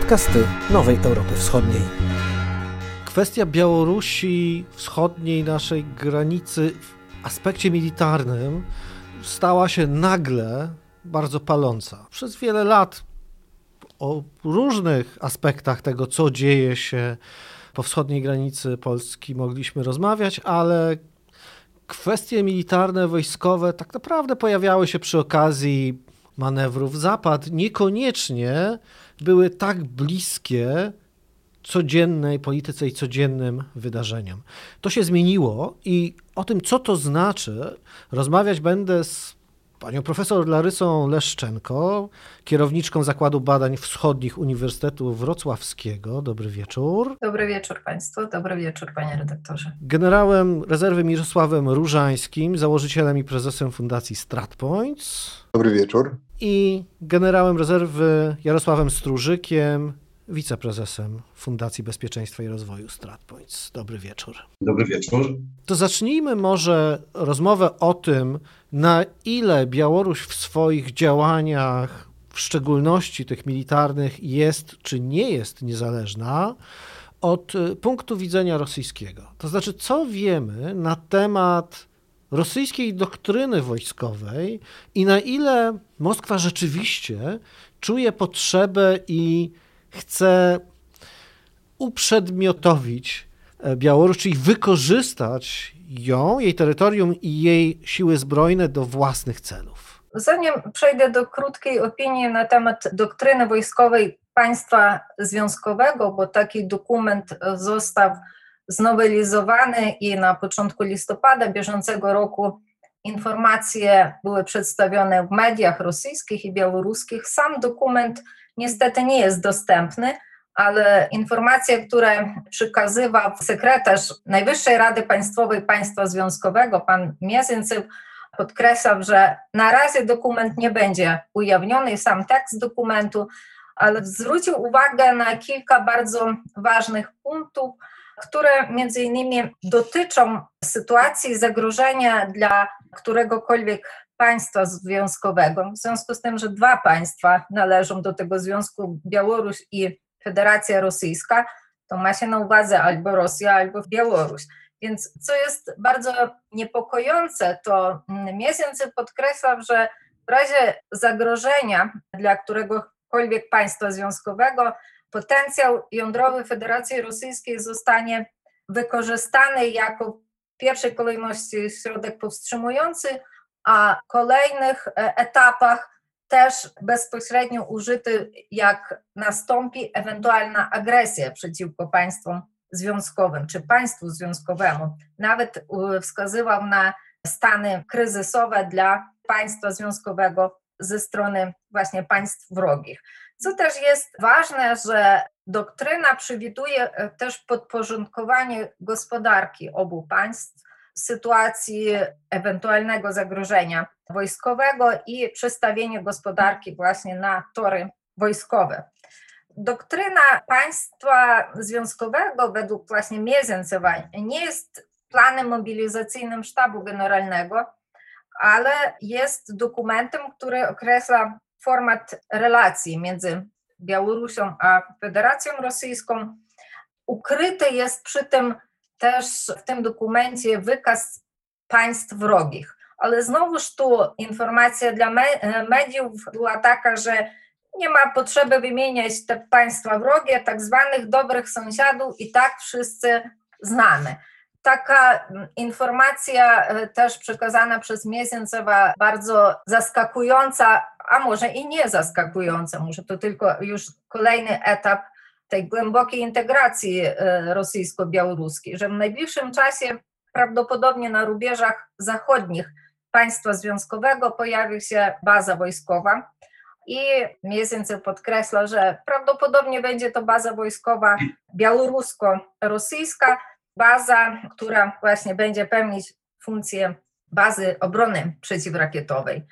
podcasty Nowej Europy Wschodniej. Kwestia Białorusi Wschodniej, naszej granicy w aspekcie militarnym stała się nagle bardzo paląca. Przez wiele lat o różnych aspektach tego, co dzieje się po wschodniej granicy Polski mogliśmy rozmawiać, ale kwestie militarne, wojskowe tak naprawdę pojawiały się przy okazji manewrów Zapad, niekoniecznie były tak bliskie codziennej polityce i codziennym wydarzeniom. To się zmieniło i o tym, co to znaczy, rozmawiać będę z panią profesor Larysą Leszczenko, kierowniczką Zakładu Badań Wschodnich Uniwersytetu Wrocławskiego. Dobry wieczór. Dobry wieczór Państwu, dobry wieczór Panie redaktorze. Generałem rezerwy Mirosławem Różańskim, założycielem i prezesem Fundacji StratPoints. Dobry wieczór. I generałem rezerwy Jarosławem Strużykiem, wiceprezesem Fundacji Bezpieczeństwa i Rozwoju StratPoints. Dobry wieczór. Dobry wieczór. To zacznijmy może rozmowę o tym, na ile Białoruś w swoich działaniach, w szczególności tych militarnych, jest czy nie jest niezależna od y, punktu widzenia rosyjskiego. To znaczy, co wiemy na temat rosyjskiej doktryny wojskowej i na ile Moskwa rzeczywiście czuje potrzebę i chce uprzedmiotowić e, Białoruś, czyli wykorzystać ją, jej terytorium i jej siły zbrojne do własnych celów. Zanim przejdę do krótkiej opinii na temat doktryny wojskowej państwa związkowego, bo taki dokument został znowelizowany i na początku listopada bieżącego roku informacje były przedstawione w mediach rosyjskich i białoruskich. Sam dokument niestety nie jest dostępny, ale informacje, które przekazywał sekretarz Najwyższej Rady Państwowej Państwa Związkowego, pan Miezyncew, podkreślał, że na razie dokument nie będzie ujawniony, sam tekst dokumentu, ale zwrócił uwagę na kilka bardzo ważnych punktów, które między innymi dotyczą sytuacji zagrożenia dla któregokolwiek państwa związkowego. W związku z tym, że dwa państwa należą do tego związku, Białoruś i Federacja Rosyjska, to ma się na uwadze albo Rosja, albo Białoruś. Więc co jest bardzo niepokojące, to Miesięcy podkreślam, że w razie zagrożenia dla któregokolwiek państwa związkowego potencjał jądrowy Federacji Rosyjskiej zostanie wykorzystany jako w pierwszej kolejności środek powstrzymujący, a kolejnych e, etapach też bezpośrednio użyty, jak nastąpi ewentualna agresja przeciwko państwom związkowym czy państwu związkowemu. Nawet wskazywał na stany kryzysowe dla państwa związkowego ze strony właśnie państw wrogich. Co też jest ważne, że doktryna przewiduje e, też podporządkowanie gospodarki obu państw sytuacji ewentualnego zagrożenia wojskowego i przestawienie gospodarki właśnie na tory wojskowe. Doktryna państwa związkowego według właśnie Miezencewa nie jest planem mobilizacyjnym sztabu generalnego, ale jest dokumentem, który określa format relacji między Białorusią a Federacją Rosyjską. Ukryty jest przy tym też w tym dokumencie wykaz państw wrogich. Ale znowuż tu informacja dla mediów była taka, że nie ma potrzeby wymieniać te państwa wrogie, tak zwanych dobrych sąsiadów, i tak wszyscy znamy. Taka informacja e, też przekazana przez Miesięcowa, bardzo zaskakująca, a może i nie zaskakująca, może to tylko już kolejny etap tej głębokiej integracji e, rosyjsko-białoruskiej, że w najbliższym czasie prawdopodobnie na rubieżach zachodnich państwa związkowego pojawi się baza wojskowa. I Miesięcy podkreśla, że prawdopodobnie będzie to baza wojskowa białorusko-rosyjska, baza, która właśnie będzie pełnić funkcję bazy obrony przeciwrakietowej.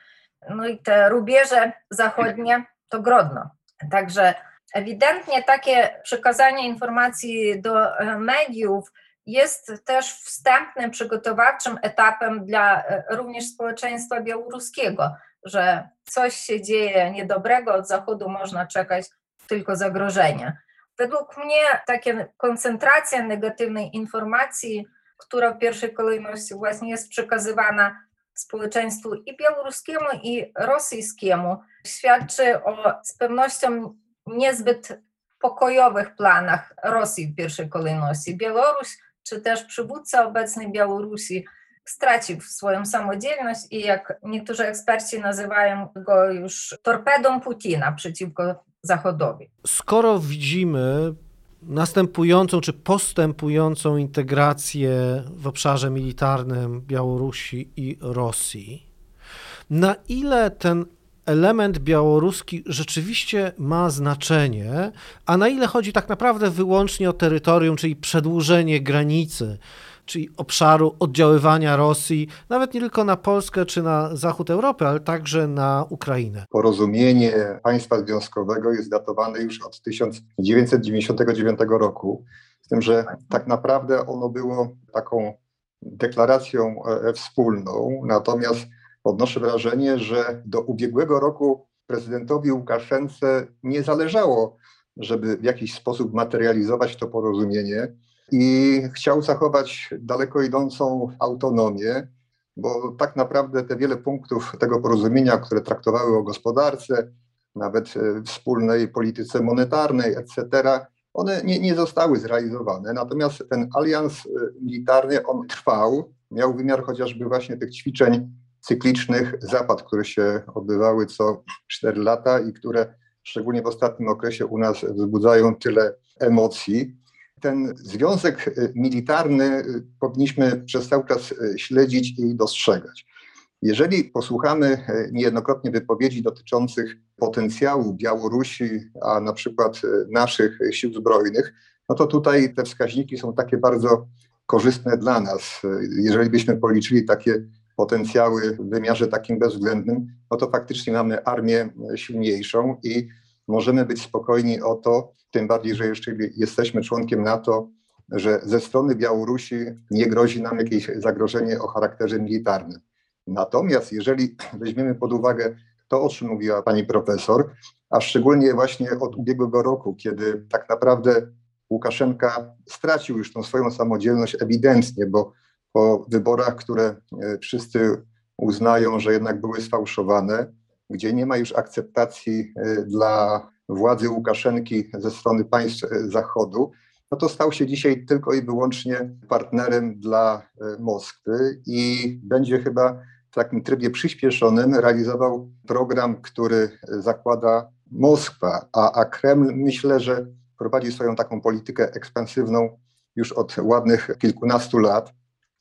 No i te rubieże zachodnie to Grodno. Także ewidentnie takie przekazanie informacji do e, mediów jest też wstępnym, przygotowawczym etapem dla e, również społeczeństwa białoruskiego, że coś się dzieje niedobrego, od Zachodu można czekać tylko zagrożenia. Według mnie taka koncentracja negatywnej informacji, która w pierwszej kolejności właśnie jest przekazywana społeczeństwu i białoruskiemu, i rosyjskiemu, świadczy o z pewnością niezbyt pokojowych planach Rosji w pierwszej kolejności. Białoruś, czy też przywódca obecnej Białorusi stracił swoją samodzielność i jak niektórzy eksperci nazywają go już torpedą Putina przeciwko Zachodowi. Skoro widzimy następującą czy postępującą integrację w obszarze militarnym Białorusi i Rosji, na ile ten element białoruski rzeczywiście ma znaczenie, a na ile chodzi tak naprawdę wyłącznie o terytorium, czyli przedłużenie granicy czyli obszaru oddziaływania Rosji, nawet nie tylko na Polskę czy na zachód Europy, ale także na Ukrainę. Porozumienie państwa związkowego jest datowane już od 1999 roku, z tym, że tak naprawdę ono było taką deklaracją e, wspólną, natomiast odnoszę wrażenie, że do ubiegłego roku prezydentowi Łukaszence nie zależało, żeby w jakiś sposób materializować to porozumienie i chciał zachować daleko idącą autonomię, bo tak naprawdę te wiele punktów tego porozumienia, które traktowały o gospodarce, nawet e, wspólnej polityce monetarnej, etc., one nie, nie zostały zrealizowane. Natomiast ten alians e, militarny, on trwał, miał wymiar chociażby właśnie tych ćwiczeń cyklicznych zapad, które się odbywały co 4 lata i które szczególnie w ostatnim okresie u nas wzbudzają tyle emocji ten związek y, militarny y, powinniśmy przez cały czas y, śledzić i dostrzegać. Jeżeli posłuchamy niejednokrotnie wypowiedzi dotyczących potencjału Białorusi, a na przykład naszych sił zbrojnych, no to tutaj te wskaźniki są takie bardzo korzystne dla nas. Jeżeli byśmy policzyli takie potencjały w wymiarze takim bezwzględnym, no to faktycznie mamy armię silniejszą i możemy być spokojni o to, tym bardziej, że jeszcze jesteśmy członkiem NATO, że ze strony Białorusi nie grozi nam jakieś zagrożenie o charakterze militarnym. Natomiast jeżeli weźmiemy pod uwagę to, o czym mówiła pani profesor, a szczególnie właśnie od ubiegłego roku, kiedy tak naprawdę Łukaszenka stracił już tą swoją samodzielność ewidentnie, bo po wyborach, które e, wszyscy uznają, że jednak były sfałszowane, gdzie nie ma już akceptacji e, dla władzy Łukaszenki ze strony państw e, Zachodu, no to stał się dzisiaj tylko i wyłącznie partnerem dla e, Moskwy i będzie chyba w takim trybie przyspieszonym realizował program, który zakłada Moskwa, a, a Kreml myślę, że prowadzi swoją taką politykę ekspansywną już od ładnych kilkunastu lat.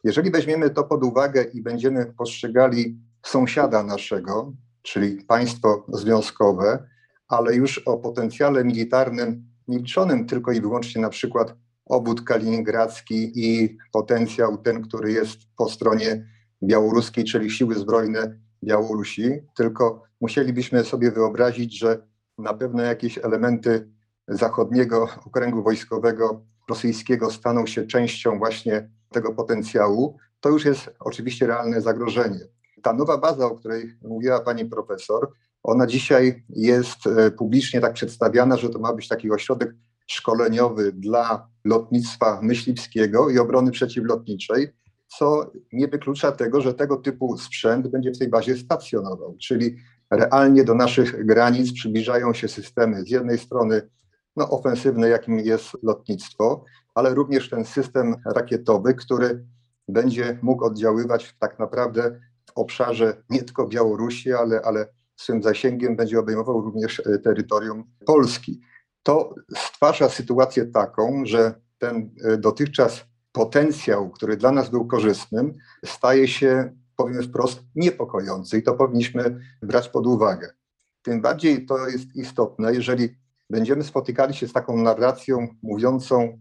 Jeżeli weźmiemy to pod uwagę i będziemy postrzegali sąsiada naszego, czyli państwo związkowe, ale już o potencjale militarnym nie liczonym tylko i wyłącznie na przykład obwód kaliningradzki i potencjał ten, który jest po stronie białoruskiej, czyli siły zbrojne Białorusi, tylko musielibyśmy sobie wyobrazić, że na pewno jakieś elementy zachodniego okręgu wojskowego rosyjskiego staną się częścią właśnie tego potencjału, to już jest oczywiście realne zagrożenie. Ta nowa baza, o której mówiła pani profesor, ona dzisiaj jest e, publicznie tak przedstawiana, że to ma być taki ośrodek szkoleniowy dla lotnictwa myśliwskiego i obrony przeciwlotniczej, co nie wyklucza tego, że tego typu sprzęt będzie w tej bazie stacjonował, czyli realnie do naszych granic przybliżają się systemy z jednej strony no, ofensywne, jakim jest lotnictwo, ale również ten system rakietowy, który będzie mógł oddziaływać tak naprawdę obszarze nie tylko Białorusi, ale, ale swym zasięgiem będzie obejmował również e, terytorium Polski. To stwarza sytuację taką, że ten e, dotychczas potencjał, który dla nas był korzystnym, staje się, powiem wprost, niepokojący i to powinniśmy brać pod uwagę. Tym bardziej to jest istotne, jeżeli będziemy spotykali się z taką narracją mówiącą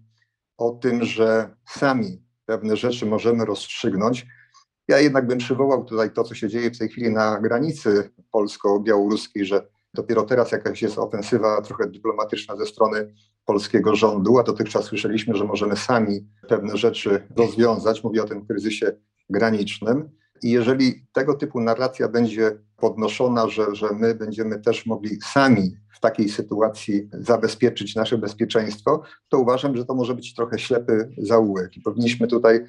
o tym, że sami pewne rzeczy możemy rozstrzygnąć, ja jednak bym przywołał tutaj to, co się dzieje w tej chwili na granicy polsko-białoruskiej, że dopiero teraz jakaś jest ofensywa trochę dyplomatyczna ze strony polskiego rządu, a dotychczas słyszeliśmy, że możemy sami pewne rzeczy rozwiązać. Mówię o tym kryzysie granicznym. I jeżeli tego typu narracja będzie podnoszona, że, że my będziemy też mogli sami w takiej sytuacji zabezpieczyć nasze bezpieczeństwo, to uważam, że to może być trochę ślepy zaułek i powinniśmy tutaj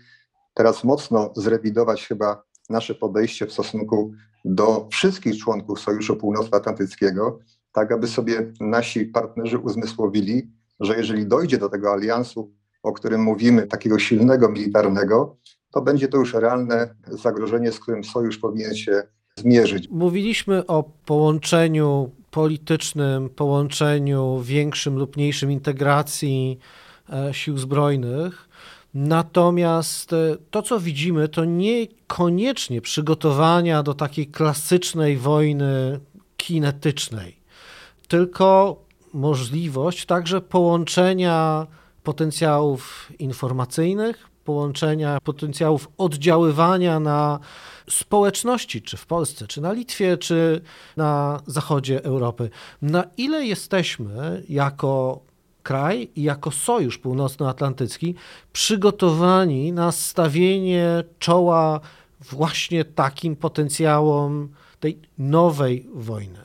teraz mocno zrewidować chyba nasze podejście w stosunku do wszystkich członków Sojuszu Północnoatlantyckiego, tak aby sobie nasi partnerzy uzmysłowili, że jeżeli dojdzie do tego aliansu, o którym mówimy, takiego silnego militarnego, to będzie to już realne zagrożenie, z którym sojusz powinien się zmierzyć. Mówiliśmy o połączeniu politycznym, połączeniu większym lub mniejszym integracji e, sił zbrojnych. Natomiast e, to, co widzimy, to niekoniecznie przygotowania do takiej klasycznej wojny kinetycznej, tylko możliwość także połączenia potencjałów informacyjnych, połączenia potencjałów oddziaływania na społeczności, czy w Polsce, czy na Litwie, czy na zachodzie Europy. Na ile jesteśmy jako kraj i jako Sojusz Północnoatlantycki przygotowani na stawienie czoła właśnie takim potencjałom tej nowej wojny?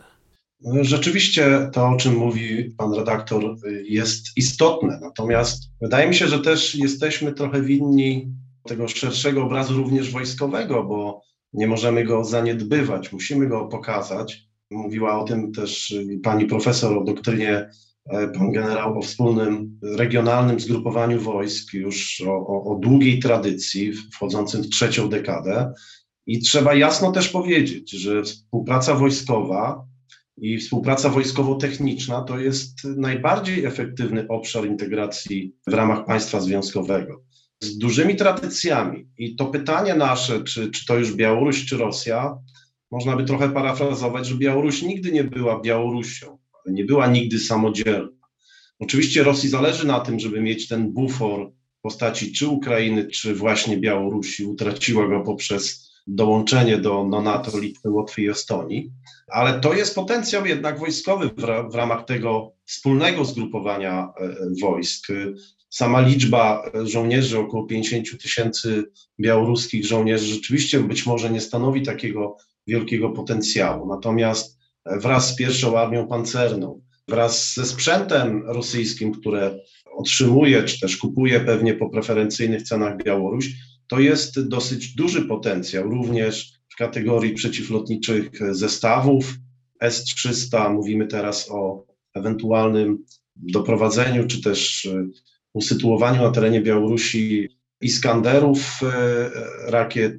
Rzeczywiście to, o czym mówi pan redaktor, jest istotne. Natomiast wydaje mi się, że też jesteśmy trochę winni tego szerszego obrazu również wojskowego, bo nie możemy go zaniedbywać, musimy go pokazać. Mówiła o tym też pani profesor o doktrynie, pan generał o wspólnym regionalnym zgrupowaniu wojsk, już o, o, o długiej tradycji, wchodzącym w trzecią dekadę. I trzeba jasno też powiedzieć, że współpraca wojskowa i współpraca wojskowo-techniczna to jest najbardziej efektywny obszar integracji w ramach państwa związkowego. Z dużymi tradycjami. I to pytanie nasze, czy, czy to już Białoruś, czy Rosja, można by trochę parafrazować, że Białoruś nigdy nie była Białorusią, ale nie była nigdy samodzielna. Oczywiście Rosji zależy na tym, żeby mieć ten bufor w postaci czy Ukrainy, czy właśnie Białorusi. Utraciła go poprzez dołączenie do, NATO Litwy, Łotwy i Estonii, ale to jest potencjał jednak wojskowy w, w ramach tego wspólnego zgrupowania e, wojsk. Sama liczba żołnierzy, około 50 tysięcy białoruskich żołnierzy, rzeczywiście być może nie stanowi takiego wielkiego potencjału. Natomiast wraz z pierwszą armią pancerną, wraz ze sprzętem rosyjskim, które otrzymuje, czy też kupuje pewnie po preferencyjnych cenach Białoruś, to jest dosyć duży potencjał, również w kategorii przeciwlotniczych zestawów S-300. Mówimy teraz o ewentualnym doprowadzeniu, czy też e, usytuowaniu na terenie Białorusi Iskanderów, e, rakiet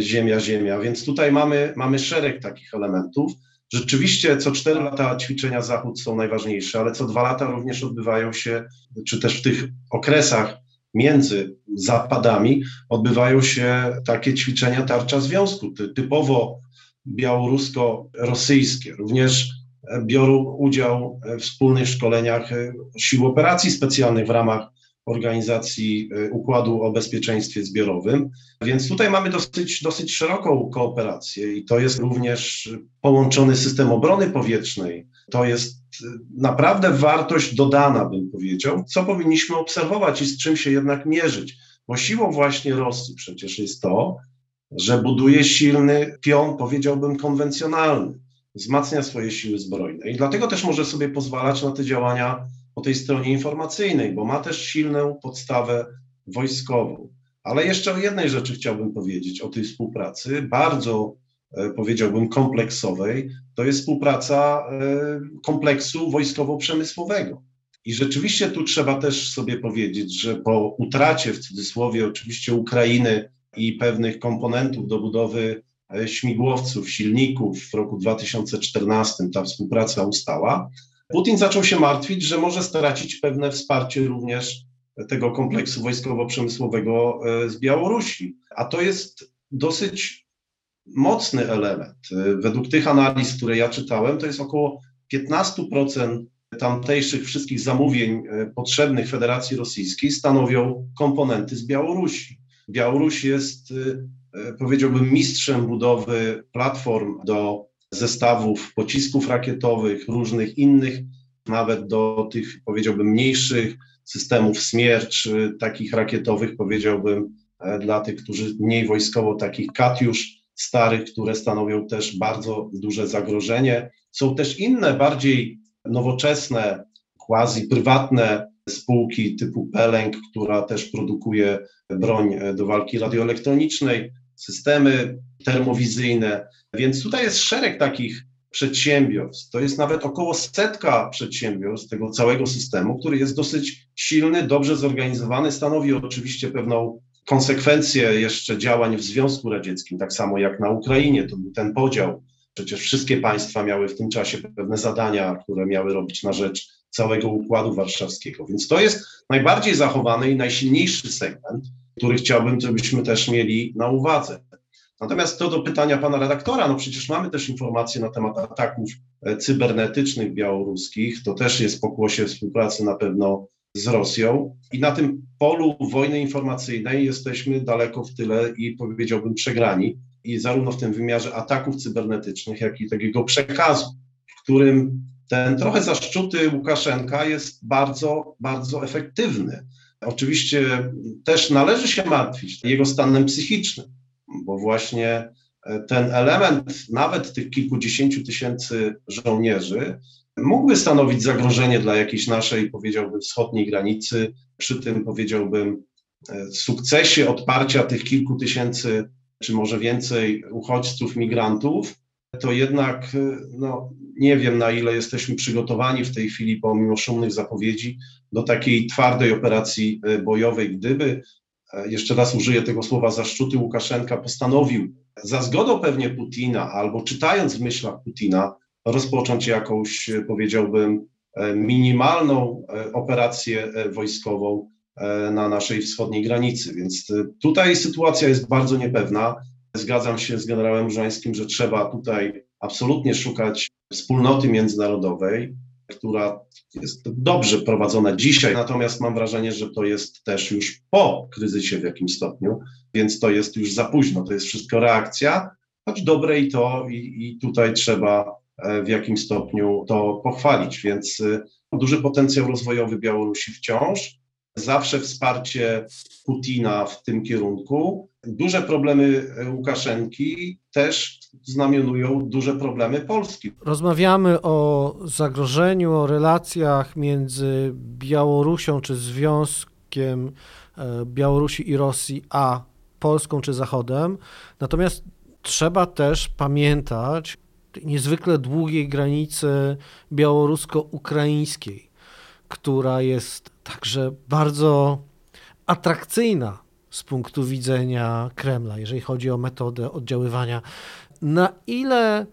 Ziemia-Ziemia. Więc tutaj mamy, mamy szereg takich elementów. Rzeczywiście co cztery lata ćwiczenia Zachód są najważniejsze, ale co dwa lata również odbywają się, czy też w tych okresach między zapadami odbywają się takie ćwiczenia tarcza związku, typowo białorusko-rosyjskie. Również biorą udział w wspólnych szkoleniach sił operacji specjalnych w ramach organizacji Układu o Bezpieczeństwie Zbiorowym. Więc tutaj mamy dosyć, dosyć szeroką kooperację i to jest również połączony system obrony powietrznej. To jest naprawdę wartość dodana, bym powiedział, co powinniśmy obserwować i z czym się jednak mierzyć. Bo siłą właśnie Rosji przecież jest to, że buduje silny pion, powiedziałbym, konwencjonalny, wzmacnia swoje siły zbrojne i dlatego też może sobie pozwalać na te działania po tej stronie informacyjnej, bo ma też silną podstawę wojskową. Ale jeszcze o jednej rzeczy chciałbym powiedzieć, o tej współpracy, bardzo E, powiedziałbym, kompleksowej, to jest współpraca e, kompleksu wojskowo-przemysłowego. I rzeczywiście tu trzeba też sobie powiedzieć, że po utracie, w cudzysłowie oczywiście, Ukrainy i pewnych komponentów do budowy e, śmigłowców, silników w roku 2014 ta współpraca ustała. Putin zaczął się martwić, że może stracić pewne wsparcie również tego kompleksu wojskowo-przemysłowego z Białorusi. A to jest dosyć mocny element. Według tych analiz, które ja czytałem, to jest około 15% tamtejszych wszystkich zamówień e, potrzebnych Federacji Rosyjskiej stanowią komponenty z Białorusi. Białoruś jest, e, e, powiedziałbym, mistrzem budowy platform do zestawów pocisków rakietowych, różnych innych, nawet do tych, powiedziałbym, mniejszych systemów Smiercz, takich rakietowych, powiedziałbym, dla tych, którzy mniej wojskowo, takich Katiusz starych, które stanowią też bardzo duże zagrożenie. Są też inne, bardziej nowoczesne, quasi prywatne spółki typu Peleng, która też produkuje broń do walki radioelektronicznej, systemy termowizyjne. Więc tutaj jest szereg takich przedsiębiorstw. To jest nawet około setka przedsiębiorstw tego całego systemu, który jest dosyć silny, dobrze zorganizowany, stanowi oczywiście pewną konsekwencję jeszcze działań w Związku Radzieckim, tak samo jak na Ukrainie, to był ten podział. Przecież wszystkie państwa miały w tym czasie pewne zadania, które miały robić na rzecz całego Układu Warszawskiego. Więc to jest najbardziej zachowany i najsilniejszy segment, który chciałbym, żebyśmy też mieli na uwadze. Natomiast to do pytania pana redaktora, no przecież mamy też informacje na temat ataków e, cybernetycznych białoruskich, to też jest pokłosie współpracy na pewno z Rosją i na tym polu wojny informacyjnej jesteśmy daleko w tyle i powiedziałbym przegrani i zarówno w tym wymiarze ataków cybernetycznych, jak i takiego przekazu, w którym ten trochę zaszczuty Łukaszenka jest bardzo, bardzo efektywny. Oczywiście też należy się martwić jego stanem psychicznym, bo właśnie e, ten element nawet tych kilkudziesięciu tysięcy żołnierzy mógłby stanowić zagrożenie dla jakiejś naszej, powiedziałbym, wschodniej granicy, przy tym powiedziałbym e, sukcesie odparcia tych kilku tysięcy czy może więcej uchodźców, migrantów, to jednak e, no, nie wiem, na ile jesteśmy przygotowani w tej chwili, pomimo szumnych zapowiedzi, do takiej twardej operacji bojowej, gdyby E, jeszcze raz użyję tego słowa, zaszczuty Łukaszenka postanowił za zgodą pewnie Putina, albo czytając w myślach Putina, rozpocząć jakąś, e, powiedziałbym, e, minimalną operację wojskową na naszej wschodniej granicy. Więc tutaj sytuacja jest bardzo niepewna. Zgadzam się z generałem Żańskim, że trzeba tutaj absolutnie szukać wspólnoty międzynarodowej, która jest dobrze prowadzona dzisiaj, natomiast mam wrażenie, że to jest też już po kryzysie w jakimś stopniu, więc to jest już za późno, to jest wszystko reakcja, choć dobre i to, i, i tutaj trzeba e, w jakimś stopniu to pochwalić, więc e, duży potencjał rozwojowy Białorusi wciąż, zawsze wsparcie Putina w tym kierunku. Duże problemy Łukaszenki też znamionują duże problemy Polski. Rozmawiamy o zagrożeniu, o relacjach między Białorusią czy Związkiem e, Białorusi i Rosji, a Polską czy Zachodem. Natomiast trzeba też pamiętać niezwykle długiej granicy białorusko-ukraińskiej, która jest także bardzo atrakcyjna z punktu widzenia Kremla, jeżeli chodzi o metodę oddziaływania. Na ile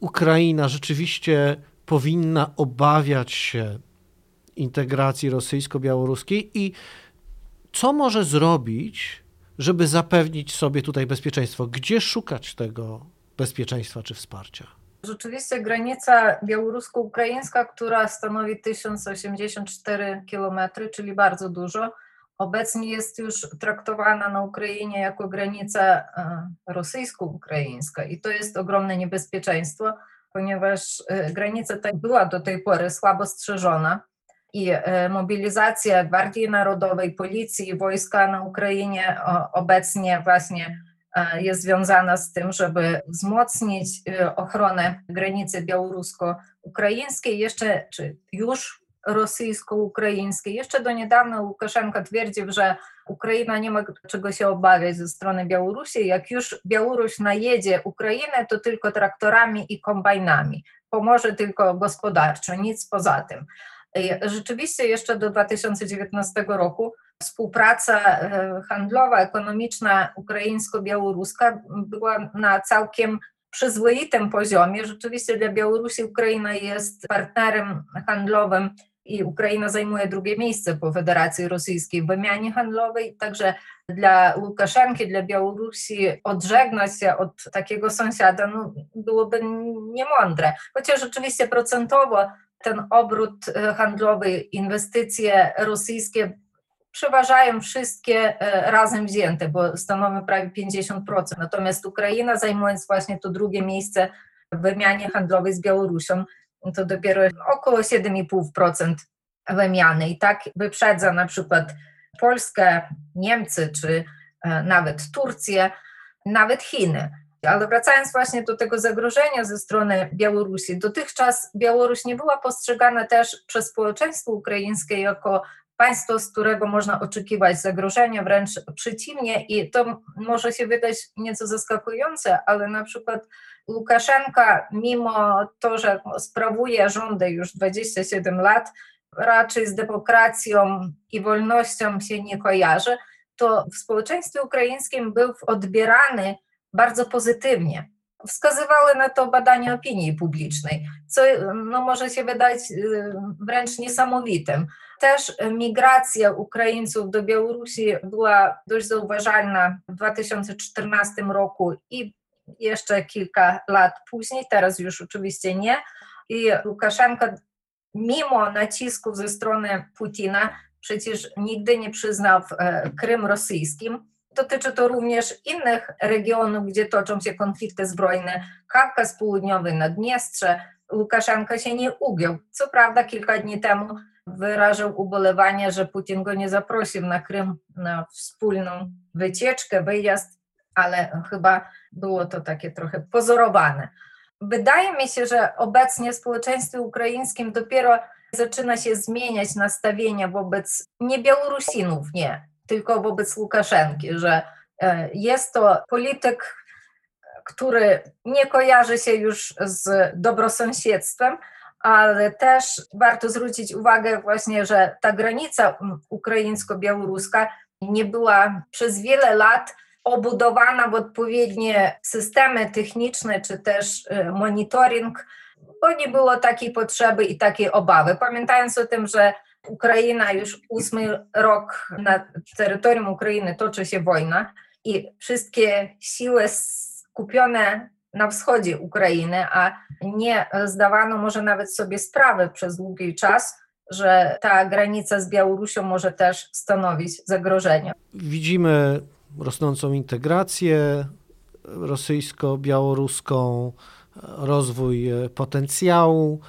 Ukraina rzeczywiście powinna obawiać się integracji rosyjsko-białoruskiej i co może zrobić, żeby zapewnić sobie tutaj bezpieczeństwo? Gdzie szukać tego bezpieczeństwa czy wsparcia? Rzeczywiście granica białorusko-ukraińska, która stanowi 1084 km, czyli bardzo dużo, obecnie jest już traktowana na Ukrainie jako granica e, rosyjsko-ukraińska. I to jest ogromne niebezpieczeństwo, ponieważ e, granica ta była do tej pory słabo strzeżona i e, mobilizacja Gwardii Narodowej, Policji i wojska na Ukrainie obecnie właśnie jest związana z tym, żeby wzmocnić ochronę granicy białorusko-ukraińskiej jeszcze, czy już rosyjsko-ukraińskiej. Jeszcze do niedawna Łukaszenka twierdził, że Ukraina nie ma czego się obawiać ze strony Białorusi. Jak już Białoruś najedzie Ukrainę, to tylko traktorami i kombajnami. Pomoże tylko gospodarczo, nic poza tym. Rzeczywiście jeszcze do 2019 roku współpraca e, handlowa, ekonomiczna ukraińsko-białoruska była na całkiem przyzwoitym poziomie. Rzeczywiście dla Białorusi Ukraina jest partnerem handlowym i Ukraina zajmuje drugie miejsce po Federacji Rosyjskiej w wymianie handlowej. Także dla Łukaszenki, dla Białorusi odżegnać się od takiego sąsiada no, byłoby niemądre. Chociaż rzeczywiście procentowo ten obrót e, handlowy, inwestycje rosyjskie przeważają wszystkie e, razem wzięte, bo stanowią prawie 50%. Natomiast Ukraina, zajmując właśnie to drugie miejsce w wymianie handlowej z Białorusią, to dopiero około 7,5% wymiany i tak wyprzedza na przykład Polskę, Niemcy czy nawet Turcję, nawet Chiny. Ale wracając właśnie do tego zagrożenia ze strony Białorusi, dotychczas Białoruś nie była postrzegana też przez społeczeństwo ukraińskie jako państwo, z którego można oczekiwać zagrożenia, wręcz przeciwnie, i to może się wydać nieco zaskakujące, ale na przykład Łukaszenka, mimo to, że sprawuje rządy już 27 lat, raczej z demokracją i wolnością się nie kojarzy, to w społeczeństwie ukraińskim był odbierany bardzo pozytywnie. Wskazywały na to badania opinii publicznej, co no, może się wydać y, wręcz niesamowitym. Też migracja Ukraińców do Białorusi była dość zauważalna w 2014 roku i jeszcze kilka lat później, teraz już oczywiście nie. I Łukaszenka, mimo nacisków ze strony Putina, przecież nigdy nie przyznał e, Krym rosyjskim Dotyczy to również innych regionów, gdzie toczą się konflikty zbrojne. Kawkaz Południowy, Naddniestrze. Łukaszenka się nie ugiął. Co prawda kilka dni temu wyrażał ubolewanie, że Putin go nie zaprosił na Krym na wspólną wycieczkę, wyjazd, ale chyba było to takie trochę pozorowane. Wydaje mi się, że obecnie w społeczeństwie ukraińskim dopiero zaczyna się zmieniać nastawienie wobec nie Białorusinów, nie, tylko wobec Łukaszenki, że e, jest to polityk, który nie kojarzy się już z dobrosąsiedztwem, ale też warto zwrócić uwagę właśnie, że ta granica ukraińsko-białoruska nie była przez wiele lat obudowana w odpowiednie systemy techniczne czy też e, monitoring, bo nie było takiej potrzeby i takiej obawy. Pamiętając o tym, że Ukraina już ósmy rok na terytorium Ukrainy toczy się wojna i wszystkie siły skupione na wschodzie Ukrainy, a nie zdawano może nawet sobie sprawy przez długi czas, że ta granica z Białorusią może też stanowić zagrożenie. Widzimy rosnącą integrację rosyjsko-białoruską, rozwój potencjału.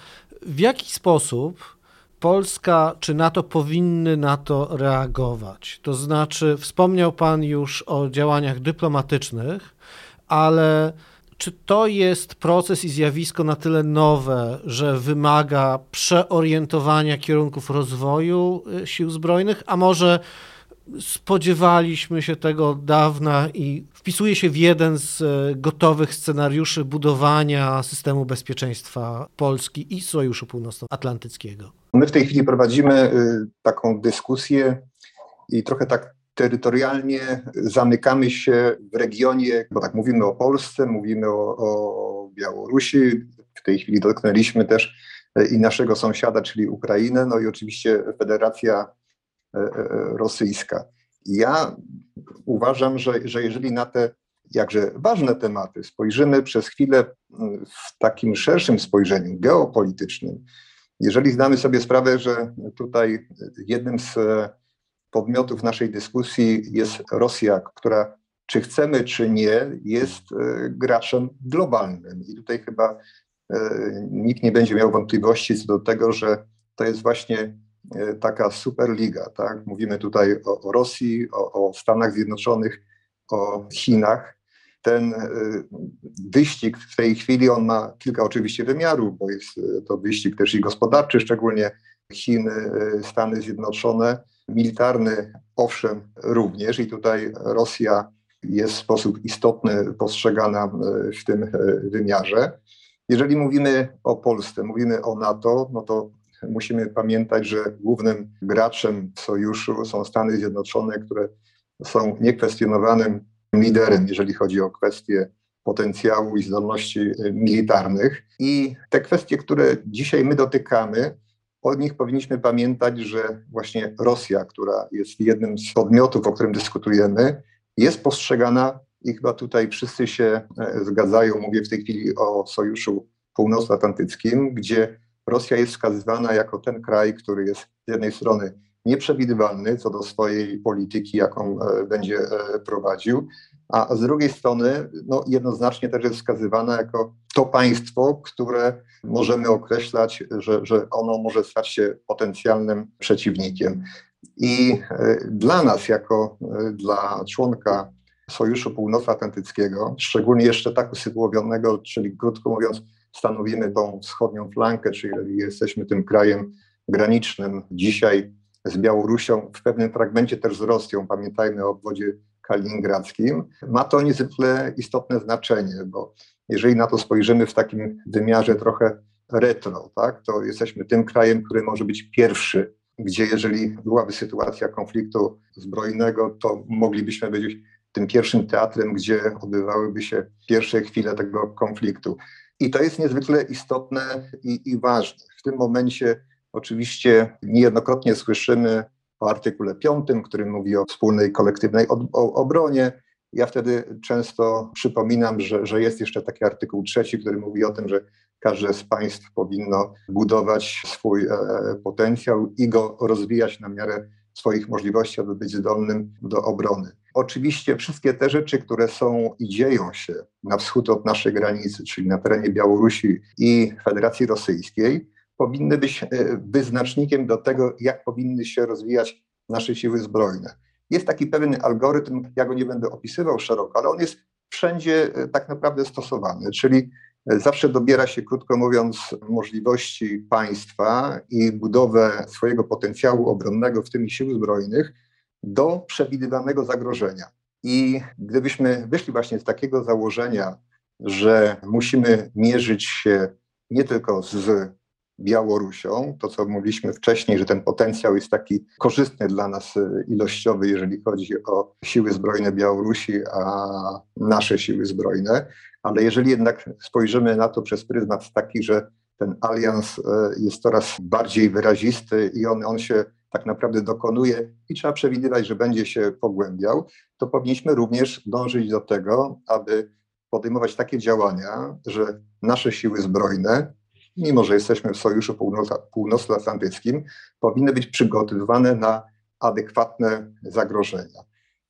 W jaki sposób Polska czy NATO powinny na to reagować? To znaczy, wspomniał Pan już o działaniach dyplomatycznych, ale czy to jest proces i zjawisko na tyle nowe, że wymaga przeorientowania kierunków rozwoju y, sił zbrojnych, a może spodziewaliśmy się tego od dawna i wpisuje się w jeden z e, gotowych scenariuszy budowania systemu bezpieczeństwa Polski i Sojuszu Północnoatlantyckiego. My w tej chwili prowadzimy y, taką dyskusję i trochę tak terytorialnie zamykamy się w regionie, bo tak mówimy o Polsce, mówimy o, o Białorusi, w tej chwili dotknęliśmy też e, i naszego sąsiada, czyli Ukrainę, no i oczywiście Federacja e, rosyjska. Ja uważam, że, że jeżeli na te jakże ważne tematy spojrzymy przez chwilę w takim szerszym spojrzeniu geopolitycznym, jeżeli zdamy sobie sprawę, że tutaj jednym z podmiotów naszej dyskusji jest Rosja, która czy chcemy, czy nie, jest e, graczem globalnym. I tutaj chyba nikt nie będzie miał wątpliwości co do tego, że to jest właśnie E, taka superliga. Tak? Mówimy tutaj o, o Rosji, o, o Stanach Zjednoczonych, o Chinach. Ten e, wyścig w tej chwili on ma kilka oczywiście wymiarów, bo jest e, to wyścig też i gospodarczy, szczególnie Chiny, Stany Zjednoczone, militarny owszem również i tutaj Rosja jest w sposób istotny postrzegana w tym wymiarze. Jeżeli mówimy o Polsce, mówimy o NATO, no to musimy pamiętać, że głównym graczem sojuszu są Stany Zjednoczone, które są niekwestionowanym liderem, jeżeli chodzi o kwestie potencjału i zdolności e, militarnych. I te kwestie, które dzisiaj my dotykamy, o nich powinniśmy pamiętać, że właśnie Rosja, która jest jednym z podmiotów, o którym dyskutujemy, jest postrzegana i chyba tutaj wszyscy się e, zgadzają, mówię w tej chwili o Sojuszu Północnoatlantyckim, gdzie Rosja jest wskazywana jako ten kraj, który jest z jednej strony nieprzewidywalny co do swojej polityki, jaką e, będzie e, prowadził, a z drugiej strony no, jednoznacznie też jest wskazywana jako to państwo, które możemy określać, że, że ono może stać się potencjalnym przeciwnikiem. I dla nas, jako dla członka Sojuszu Północnoatlantyckiego, szczególnie jeszcze tak usytuowanego, czyli krótko mówiąc, stanowimy tą wschodnią flankę, czyli jesteśmy tym krajem granicznym dzisiaj z Białorusią, w pewnym fragmencie też z Rosją, pamiętajmy o obwodzie kaliningradzkim, ma to niezwykle istotne znaczenie, bo jeżeli na to spojrzymy w takim wymiarze trochę retro, tak, to jesteśmy tym krajem, który może być pierwszy, gdzie jeżeli byłaby sytuacja konfliktu zbrojnego, to moglibyśmy być tym pierwszym teatrem, gdzie odbywałyby się pierwsze chwile tego konfliktu. I to jest niezwykle istotne i, i ważne. W tym momencie oczywiście niejednokrotnie słyszymy o artykule 5, który mówi o wspólnej kolektywnej obronie. Ja wtedy często przypominam, że, że jest jeszcze taki artykuł trzeci, który mówi o tym, że każde z państw powinno budować swój e, potencjał i go rozwijać na miarę swoich możliwości, aby być zdolnym do obrony. Oczywiście wszystkie te rzeczy, które są i dzieją się na wschód od naszej granicy, czyli na terenie Białorusi i Federacji Rosyjskiej, powinny być e, wyznacznikiem do tego, jak powinny się rozwijać nasze siły zbrojne. Jest taki pewien algorytm, ja go nie będę opisywał szeroko, ale on jest wszędzie e, tak naprawdę stosowany, czyli e, zawsze dobiera się, krótko mówiąc, możliwości państwa i budowę swojego potencjału obronnego, w tym sił zbrojnych, do przewidywanego zagrożenia. I gdybyśmy wyszli właśnie z takiego założenia, że musimy mierzyć się nie tylko z Białorusią, to co mówiliśmy wcześniej, że ten potencjał jest taki korzystny dla nas e, ilościowy, jeżeli chodzi o siły zbrojne Białorusi, a nasze siły zbrojne, ale jeżeli jednak spojrzymy na to przez pryzmat taki, że ten alians e, jest coraz bardziej wyrazisty i on, on się tak naprawdę dokonuje i trzeba przewidywać, że będzie się pogłębiał, to powinniśmy również dążyć do tego, aby podejmować takie działania, że nasze siły zbrojne, mimo że jesteśmy w Sojuszu Północnoatlantyckim, powinny być przygotowywane na adekwatne zagrożenia.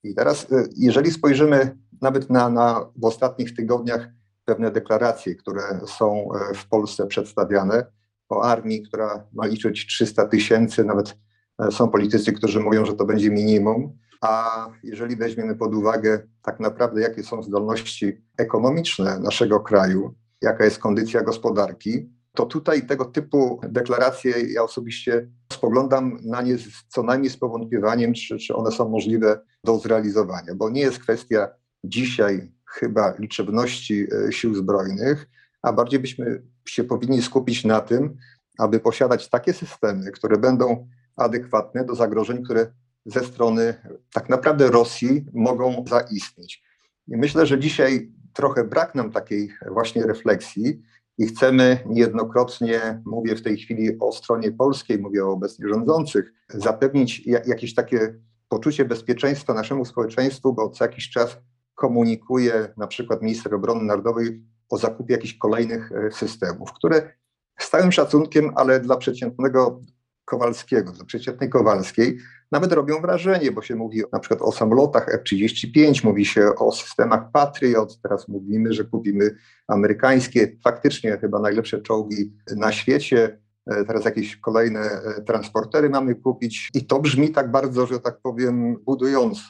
I teraz, y, jeżeli spojrzymy nawet na, na w ostatnich tygodniach pewne deklaracje, które są e, w Polsce przedstawiane o armii, która ma liczyć 300 tysięcy, nawet e, są politycy, którzy mówią, że to będzie minimum. A jeżeli weźmiemy pod uwagę tak naprawdę, jakie są zdolności ekonomiczne naszego kraju, jaka jest kondycja gospodarki, to tutaj tego typu deklaracje ja osobiście spoglądam na nie co najmniej z powątpiewaniem, czy, czy one są możliwe do zrealizowania, bo nie jest kwestia dzisiaj chyba liczebności e, sił zbrojnych, a bardziej byśmy się powinni skupić na tym, aby posiadać takie systemy, które będą adekwatne do zagrożeń, które ze strony tak naprawdę Rosji mogą zaistnieć. I myślę, że dzisiaj trochę brak nam takiej właśnie refleksji i chcemy niejednokrotnie, mówię w tej chwili o stronie polskiej, mówię o obecnie rządzących, zapewnić jakieś takie poczucie bezpieczeństwa naszemu społeczeństwu, bo co jakiś czas komunikuje na przykład minister obrony narodowej o zakupie jakichś kolejnych e, systemów, które z całym szacunkiem, ale dla przeciętnego Kowalskiego, dla przeciętnej Kowalskiej, nawet robią wrażenie, bo się mówi na przykład o samolotach F-35, mówi się o systemach Patriot, teraz mówimy, że kupimy amerykańskie, faktycznie chyba najlepsze czołgi na świecie, e, teraz jakieś kolejne e, transportery mamy kupić i to brzmi tak bardzo, że tak powiem, budująco.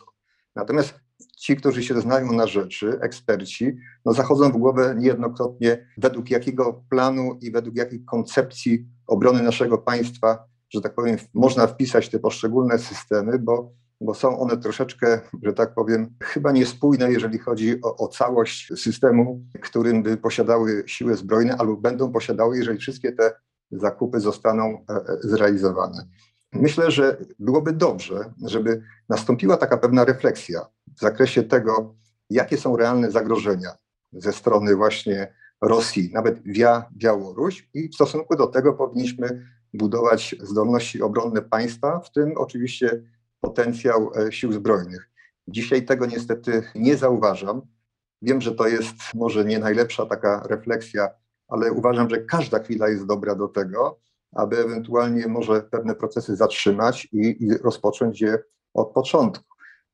Natomiast ci, którzy się znają na rzeczy, eksperci, no zachodzą w głowę niejednokrotnie, według jakiego planu i według jakiej koncepcji obrony naszego państwa że tak powiem, można wpisać te poszczególne systemy, bo, bo są one troszeczkę, że tak powiem, chyba niespójne, jeżeli chodzi o, o całość systemu, którym by posiadały siły zbrojne albo będą posiadały, jeżeli wszystkie te zakupy zostaną e, e, zrealizowane. Myślę, że byłoby dobrze, żeby nastąpiła taka pewna refleksja w zakresie tego, jakie są realne zagrożenia ze strony właśnie Rosji, nawet via Białoruś i w stosunku do tego powinniśmy budować zdolności obronne państwa, w tym oczywiście potencjał e, sił zbrojnych. Dzisiaj tego niestety nie zauważam. Wiem, że to jest może nie najlepsza taka refleksja, ale uważam, że każda chwila jest dobra do tego, aby ewentualnie może pewne procesy zatrzymać i, i rozpocząć je od początku.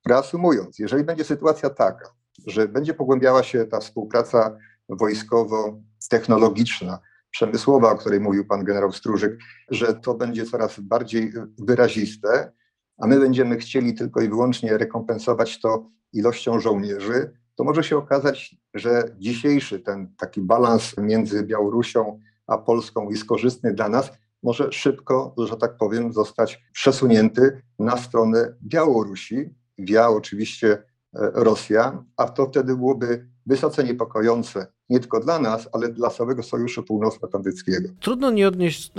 Reasumując, jeżeli będzie sytuacja taka, że będzie pogłębiała się ta współpraca wojskowo-technologiczna, przemysłowa, o której mówił pan generał Stróżyk, że to będzie coraz bardziej wyraziste, a my będziemy chcieli tylko i wyłącznie rekompensować to ilością żołnierzy, to może się okazać, że dzisiejszy ten taki balans między Białorusią a Polską jest korzystny dla nas, może szybko, że tak powiem, zostać przesunięty na stronę Białorusi, via oczywiście e, Rosja, a to wtedy byłoby wysoce niepokojące nie tylko dla nas, ale dla całego Sojuszu Północnoatlantyckiego. Trudno nie odnieść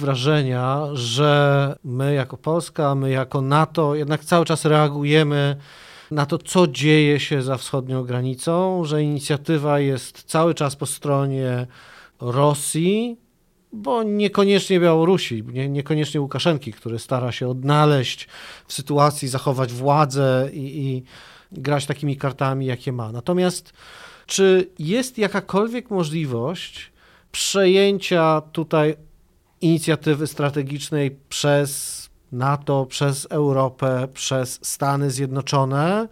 wrażenia, że my jako Polska, my jako NATO jednak cały czas reagujemy na to, co dzieje się za wschodnią granicą, że inicjatywa jest cały czas po stronie Rosji, bo niekoniecznie Białorusi, nie, niekoniecznie Łukaszenki, który stara się odnaleźć w sytuacji, zachować władzę i, i grać takimi kartami, jakie ma. Natomiast czy jest jakakolwiek możliwość przejęcia tutaj inicjatywy strategicznej przez NATO, przez Europę, przez Stany Zjednoczone?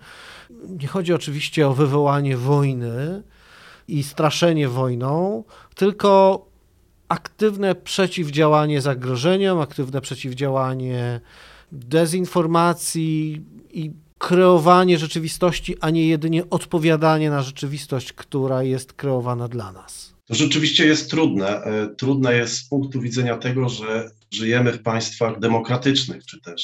Nie chodzi oczywiście o wywołanie wojny i straszenie wojną, tylko aktywne przeciwdziałanie zagrożeniom, aktywne przeciwdziałanie dezinformacji i kreowanie rzeczywistości, a nie jedynie odpowiadanie na rzeczywistość, która jest kreowana dla nas. To rzeczywiście jest trudne. E, trudne jest z punktu widzenia tego, że żyjemy w państwach demokratycznych, czy też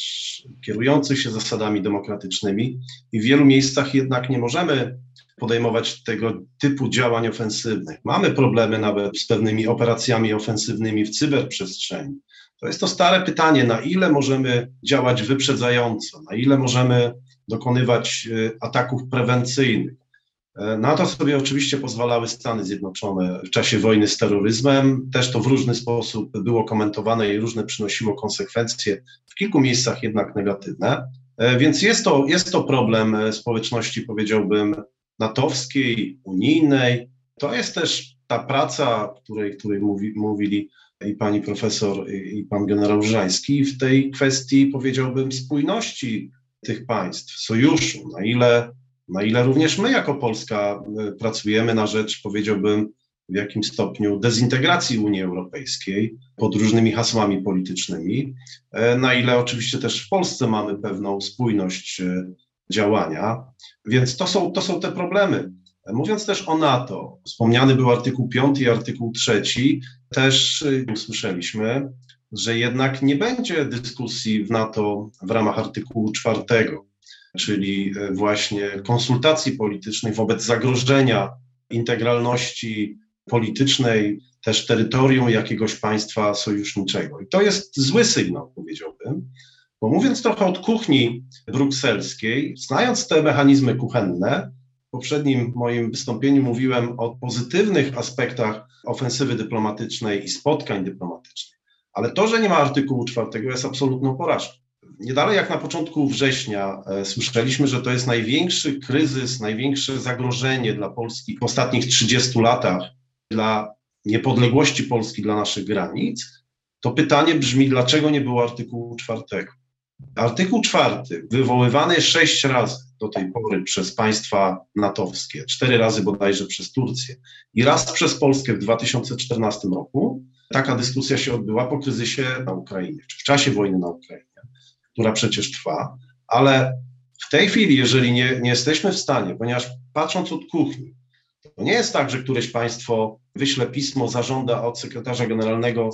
kierujących się zasadami demokratycznymi, i w wielu miejscach jednak nie możemy podejmować tego typu działań ofensywnych. Mamy problemy nawet z pewnymi operacjami ofensywnymi w cyberprzestrzeni. To jest to stare pytanie, na ile możemy działać wyprzedzająco, na ile możemy dokonywać y, ataków prewencyjnych. E, na to sobie oczywiście pozwalały Stany Zjednoczone w czasie wojny z terroryzmem. Też to w różny sposób było komentowane i różne przynosiło konsekwencje, w kilku miejscach jednak negatywne. E, więc jest to, jest to problem e, społeczności, powiedziałbym, natowskiej, unijnej. To jest też ta praca, której, której mówi, mówili i pani profesor, i pan generał Żański w tej kwestii, powiedziałbym, spójności tych państw, sojuszu, na ile, na ile również my jako Polska y, pracujemy na rzecz, powiedziałbym, w jakim stopniu dezintegracji Unii Europejskiej pod różnymi hasłami politycznymi, e, na ile oczywiście też w Polsce mamy pewną spójność y, działania. Więc to są, to są te problemy. Mówiąc też o NATO, wspomniany był artykuł 5 i artykuł 3, też usłyszeliśmy, że jednak nie będzie dyskusji w NATO w ramach artykułu 4, czyli y, właśnie konsultacji politycznej wobec zagrożenia integralności politycznej, też terytorium jakiegoś państwa sojuszniczego. I to jest zły sygnał, powiedziałbym, bo mówiąc trochę od kuchni brukselskiej, znając te mechanizmy kuchenne, w poprzednim moim wystąpieniu mówiłem o pozytywnych aspektach ofensywy dyplomatycznej i spotkań dyplomatycznych, ale to, że nie ma artykułu czwartego jest absolutną porażką. Nie dalej jak na początku września e, słyszeliśmy, że to jest największy kryzys, największe zagrożenie dla Polski w ostatnich 30 latach, dla niepodległości Polski, dla naszych granic, to pytanie brzmi, dlaczego nie było artykułu czwartego? Artykuł czwarty, wywoływany sześć razy do tej pory przez państwa natowskie, cztery razy bodajże przez Turcję i raz przez Polskę w 2014 roku, taka dyskusja się odbyła po kryzysie na Ukrainie, czy w czasie wojny na Ukrainie, która przecież trwa, ale w tej chwili, jeżeli nie, nie jesteśmy w stanie, ponieważ patrząc od kuchni, to nie jest tak, że któreś państwo wyśle pismo, zażąda od sekretarza generalnego,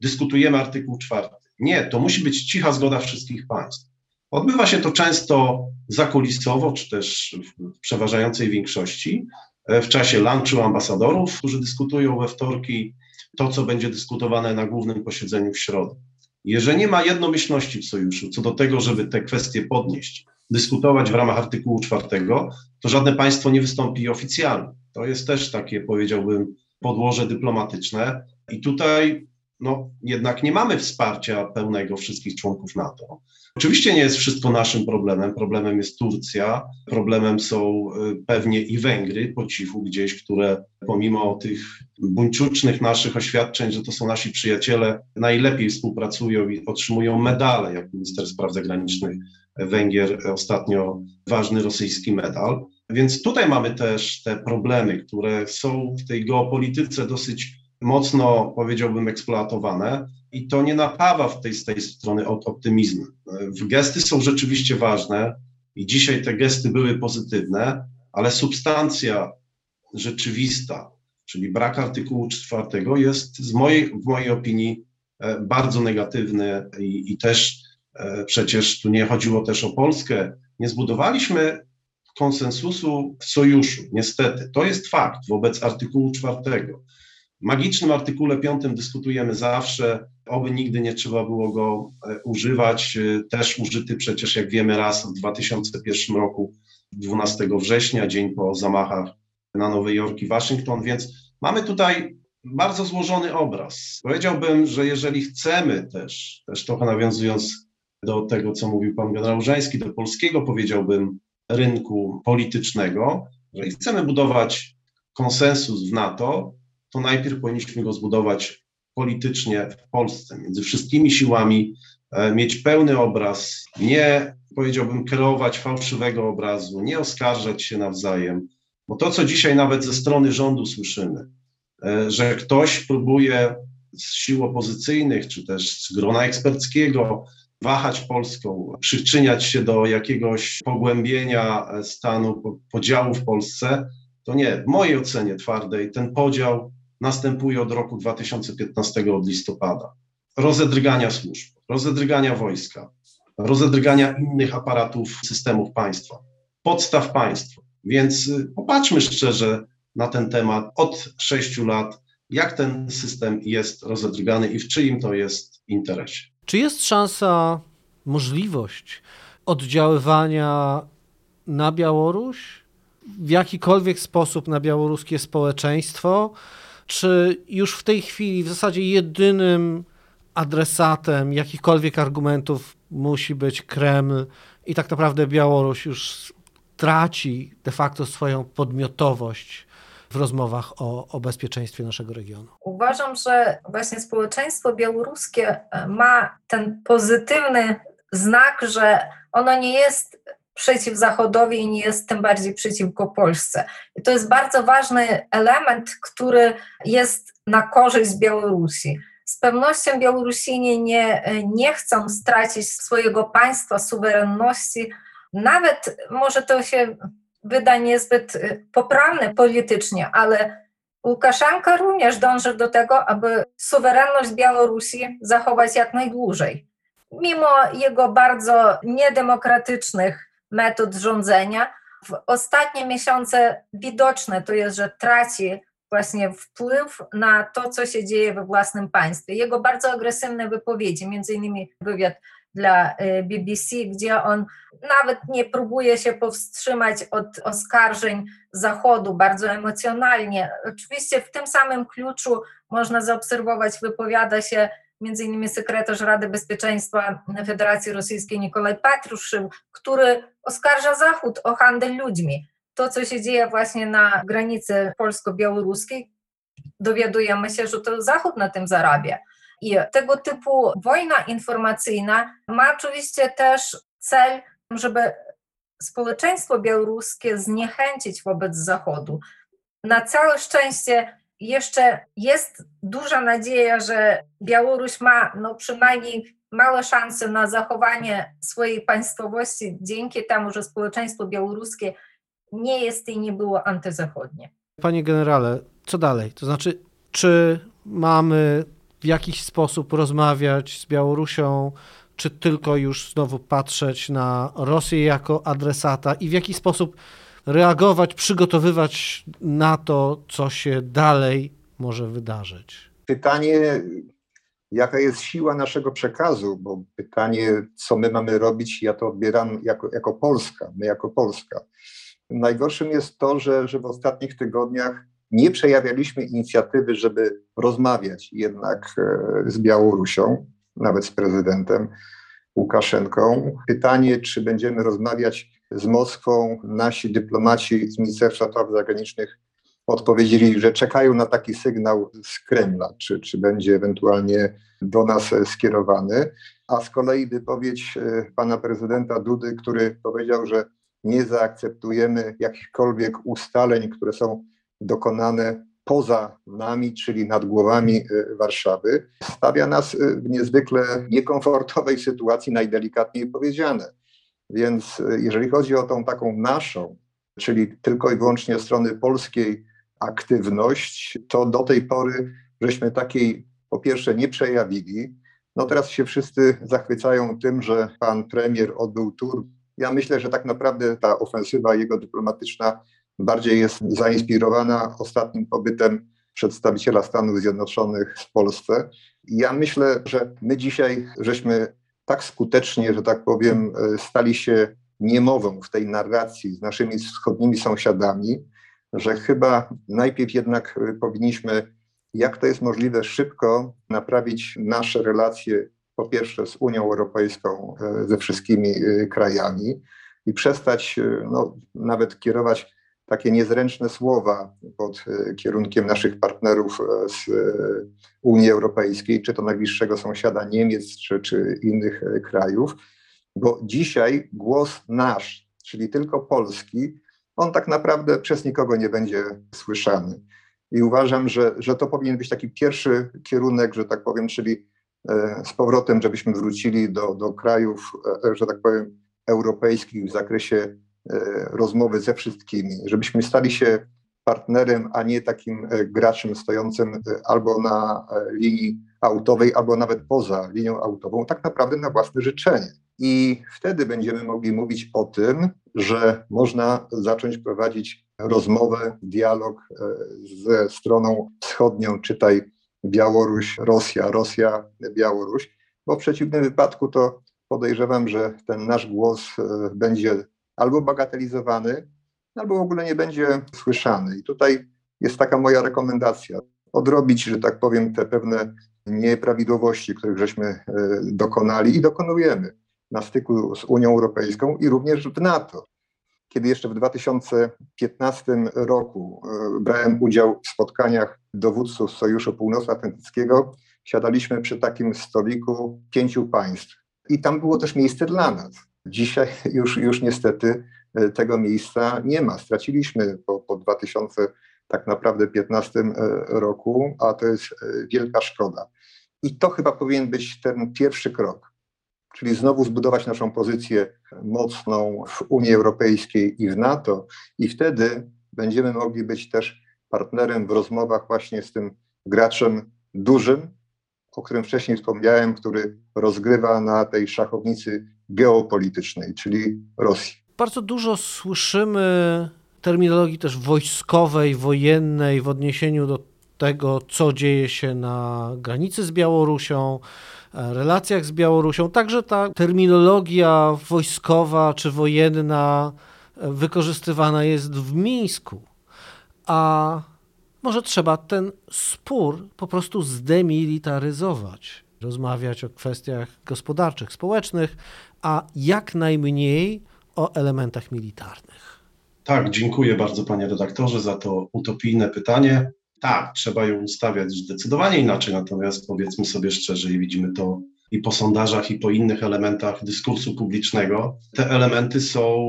dyskutujemy artykuł czwarty nie, to musi być cicha zgoda wszystkich państw. Odbywa się to często zakulisowo, czy też w przeważającej większości, e, w czasie lunchu ambasadorów, którzy dyskutują we wtorki to, co będzie dyskutowane na głównym posiedzeniu w środę. Jeżeli nie ma jednomyślności w sojuszu co do tego, żeby te kwestie podnieść, dyskutować w ramach artykułu czwartego, to żadne państwo nie wystąpi oficjalnie. To jest też takie, powiedziałbym, podłoże dyplomatyczne. I tutaj no, jednak nie mamy wsparcia pełnego wszystkich członków NATO. Oczywiście nie jest wszystko naszym problemem. Problemem jest Turcja, problemem są y, pewnie i Węgry po cichu gdzieś, które pomimo tych buńczucznych naszych oświadczeń, że to są nasi przyjaciele, najlepiej współpracują i otrzymują medale, jak minister spraw zagranicznych Węgier ostatnio ważny rosyjski medal. Więc tutaj mamy też te problemy, które są w tej geopolityce dosyć mocno, powiedziałbym, eksploatowane. i to nie napawa w tej, z tej strony optymizmem. Gesty są rzeczywiście ważne i dzisiaj te gesty były pozytywne, ale substancja rzeczywista, czyli brak artykułu czwartego jest z mojej, w mojej opinii e, bardzo negatywny i, i też e, przecież tu nie chodziło też o Polskę. Nie zbudowaliśmy konsensusu w sojuszu, niestety. To jest fakt wobec artykułu czwartego. Magicznym artykule piątym dyskutujemy zawsze, oby nigdy nie trzeba było go e, używać. Też użyty przecież, jak wiemy, raz w 2001 roku, 12 września, dzień po zamachach na Nowy Jork i Waszyngton, więc mamy tutaj bardzo złożony obraz. Powiedziałbym, że jeżeli chcemy też, też trochę nawiązując do tego, co mówił pan generał Żeński, do polskiego, powiedziałbym, rynku politycznego, jeżeli chcemy budować konsensus w NATO, to najpierw powinniśmy go zbudować politycznie w Polsce, między wszystkimi siłami, e, mieć pełny obraz, nie powiedziałbym kreować fałszywego obrazu, nie oskarżać się nawzajem, bo to, co dzisiaj nawet ze strony rządu słyszymy, e, że ktoś próbuje z sił opozycyjnych, czy też z grona eksperckiego wahać Polską, przyczyniać się do jakiegoś pogłębienia e, stanu podziału w Polsce, to nie. W mojej ocenie twardej ten podział następuje od roku 2015, od listopada. Rozedrgania służb, rozedrgania wojska, rozedrgania innych aparatów systemów państwa, podstaw państwa. Więc y, popatrzmy szczerze na ten temat od sześciu lat, jak ten system jest rozedrgany i w czyim to jest interesie. Czy jest szansa, możliwość oddziaływania na Białoruś w jakikolwiek sposób na białoruskie społeczeństwo? Czy już w tej chwili w zasadzie jedynym adresatem jakichkolwiek argumentów musi być Kreml i tak naprawdę Białoruś już traci de facto swoją podmiotowość w rozmowach o, o bezpieczeństwie naszego regionu? Uważam, że właśnie społeczeństwo białoruskie ma ten pozytywny znak, że ono nie jest przeciw Zachodowi i nie jest tym bardziej przeciwko Polsce. I to jest bardzo ważny element, który jest na korzyść Białorusi. Z pewnością Białorusini nie, nie chcą stracić swojego państwa, suwerenności. Nawet może to się wyda niezbyt poprawne politycznie, ale Łukaszenka również dąży do tego, aby suwerenność Białorusi zachować jak najdłużej. Mimo jego bardzo niedemokratycznych metod rządzenia, w ostatnie miesiące widoczne to jest, że traci właśnie wpływ na to, co się dzieje we własnym państwie. Jego bardzo agresywne wypowiedzi, między innymi wywiad dla y, BBC, gdzie on nawet nie próbuje się powstrzymać od oskarżeń Zachodu bardzo emocjonalnie. Oczywiście w tym samym kluczu można zaobserwować, wypowiada się między innymi sekretarz Rady Bezpieczeństwa Federacji Rosyjskiej Nikolaj Patruszyw, który oskarża Zachód o handel ludźmi to, co się dzieje właśnie na granicy polsko-białoruskiej, dowiadujemy się, że to Zachód na tym zarabia. I tego typu wojna informacyjna ma oczywiście też cel, żeby społeczeństwo białoruskie zniechęcić wobec Zachodu. Na całe szczęście jeszcze jest duża nadzieja, że Białoruś ma no przynajmniej małe szanse na zachowanie swojej państwowości dzięki temu, że społeczeństwo białoruskie nie jest i nie było antyzachodnie. Panie generale, co dalej? To znaczy, czy mamy w jakiś sposób rozmawiać z Białorusią, czy tylko już znowu patrzeć na Rosję jako adresata i w jaki sposób reagować, przygotowywać na to, co się dalej może wydarzyć? Pytanie, jaka jest siła naszego przekazu, bo pytanie, co my mamy robić, ja to odbieram jako, jako Polska, my jako Polska. Najgorszym jest to, że, że w ostatnich tygodniach nie przejawialiśmy inicjatywy, żeby rozmawiać jednak e, z Białorusią, nawet z prezydentem Łukaszenką. Pytanie, czy będziemy rozmawiać z Moskwą, nasi dyplomaci z Ministerstwa Spraw Zagranicznych odpowiedzieli, że czekają na taki sygnał z Kremla, czy, czy będzie ewentualnie do nas skierowany. A z kolei wypowiedź e, pana prezydenta Dudy, który powiedział, że nie zaakceptujemy jakichkolwiek ustaleń, które są dokonane poza nami, czyli nad głowami e, Warszawy, stawia nas e, w niezwykle niekomfortowej sytuacji, najdelikatniej powiedziane. Więc e, jeżeli chodzi o tą taką naszą, czyli tylko i wyłącznie strony polskiej aktywność, to do tej pory żeśmy takiej po pierwsze nie przejawili. No teraz się wszyscy zachwycają tym, że pan premier odbył tur. Ja myślę, że tak naprawdę ta ofensywa jego dyplomatyczna bardziej jest zainspirowana ostatnim pobytem przedstawiciela Stanów Zjednoczonych w Polsce. Ja myślę, że my dzisiaj żeśmy tak skutecznie, że tak powiem, stali się niemową w tej narracji z naszymi wschodnimi sąsiadami, że chyba najpierw jednak powinniśmy, jak to jest możliwe, szybko naprawić nasze relacje, po pierwsze z Unią Europejską, ze wszystkimi krajami i przestać no, nawet kierować takie niezręczne słowa pod e, kierunkiem naszych partnerów e, z e, Unii Europejskiej, czy to najbliższego sąsiada Niemiec, czy, czy innych krajów, bo dzisiaj głos nasz, czyli tylko polski, on tak naprawdę przez nikogo nie będzie słyszany. I uważam, że, że to powinien być taki pierwszy kierunek, że tak powiem, czyli z powrotem, żebyśmy wrócili do, do krajów, że tak powiem, europejskich w zakresie rozmowy ze wszystkimi, żebyśmy stali się partnerem, a nie takim e, graczem stojącym e, albo na linii autowej, albo nawet poza linią autową, tak naprawdę na własne życzenie. I wtedy będziemy mogli mówić o tym, że można zacząć prowadzić rozmowę, dialog ze stroną wschodnią, czytaj Białoruś, Rosja, Rosja, Białoruś, bo w przeciwnym wypadku to podejrzewam, że ten nasz głos będzie albo bagatelizowany, albo w ogóle nie będzie słyszany. I tutaj jest taka moja rekomendacja. Odrobić, że tak powiem, te pewne nieprawidłowości, których żeśmy e, dokonali i dokonujemy na styku z Unią Europejską i również w NATO. Kiedy jeszcze w 2015 roku e, brałem udział w spotkaniach dowódców Sojuszu Północnoatlantyckiego, siadaliśmy przy takim stoliku pięciu państw. I tam było też miejsce dla nas. Dzisiaj już, już niestety e, tego miejsca nie ma. Straciliśmy po, po 2000 tak naprawdę 15 e, roku, a to jest e, wielka szkoda. I to chyba powinien być ten pierwszy krok, czyli znowu zbudować naszą pozycję mocną w Unii Europejskiej i w NATO, i wtedy będziemy mogli być też partnerem w rozmowach właśnie z tym graczem dużym, o którym wcześniej wspomniałem, który rozgrywa na tej szachownicy geopolitycznej, czyli Rosji. Bardzo dużo słyszymy terminologii też wojskowej, wojennej w odniesieniu do tego, co dzieje się na granicy z Białorusią, e, relacjach z Białorusią. Także ta terminologia wojskowa czy wojenna e, wykorzystywana jest w Mińsku. A może trzeba ten spór po prostu zdemilitaryzować, rozmawiać o kwestiach gospodarczych, społecznych, a jak najmniej o elementach militarnych. Tak, dziękuję bardzo panie redaktorze za to utopijne pytanie. Tak, trzeba ją ustawiać zdecydowanie inaczej, natomiast powiedzmy sobie szczerze i widzimy to i po sondażach, i po innych elementach dyskursu publicznego. Te elementy są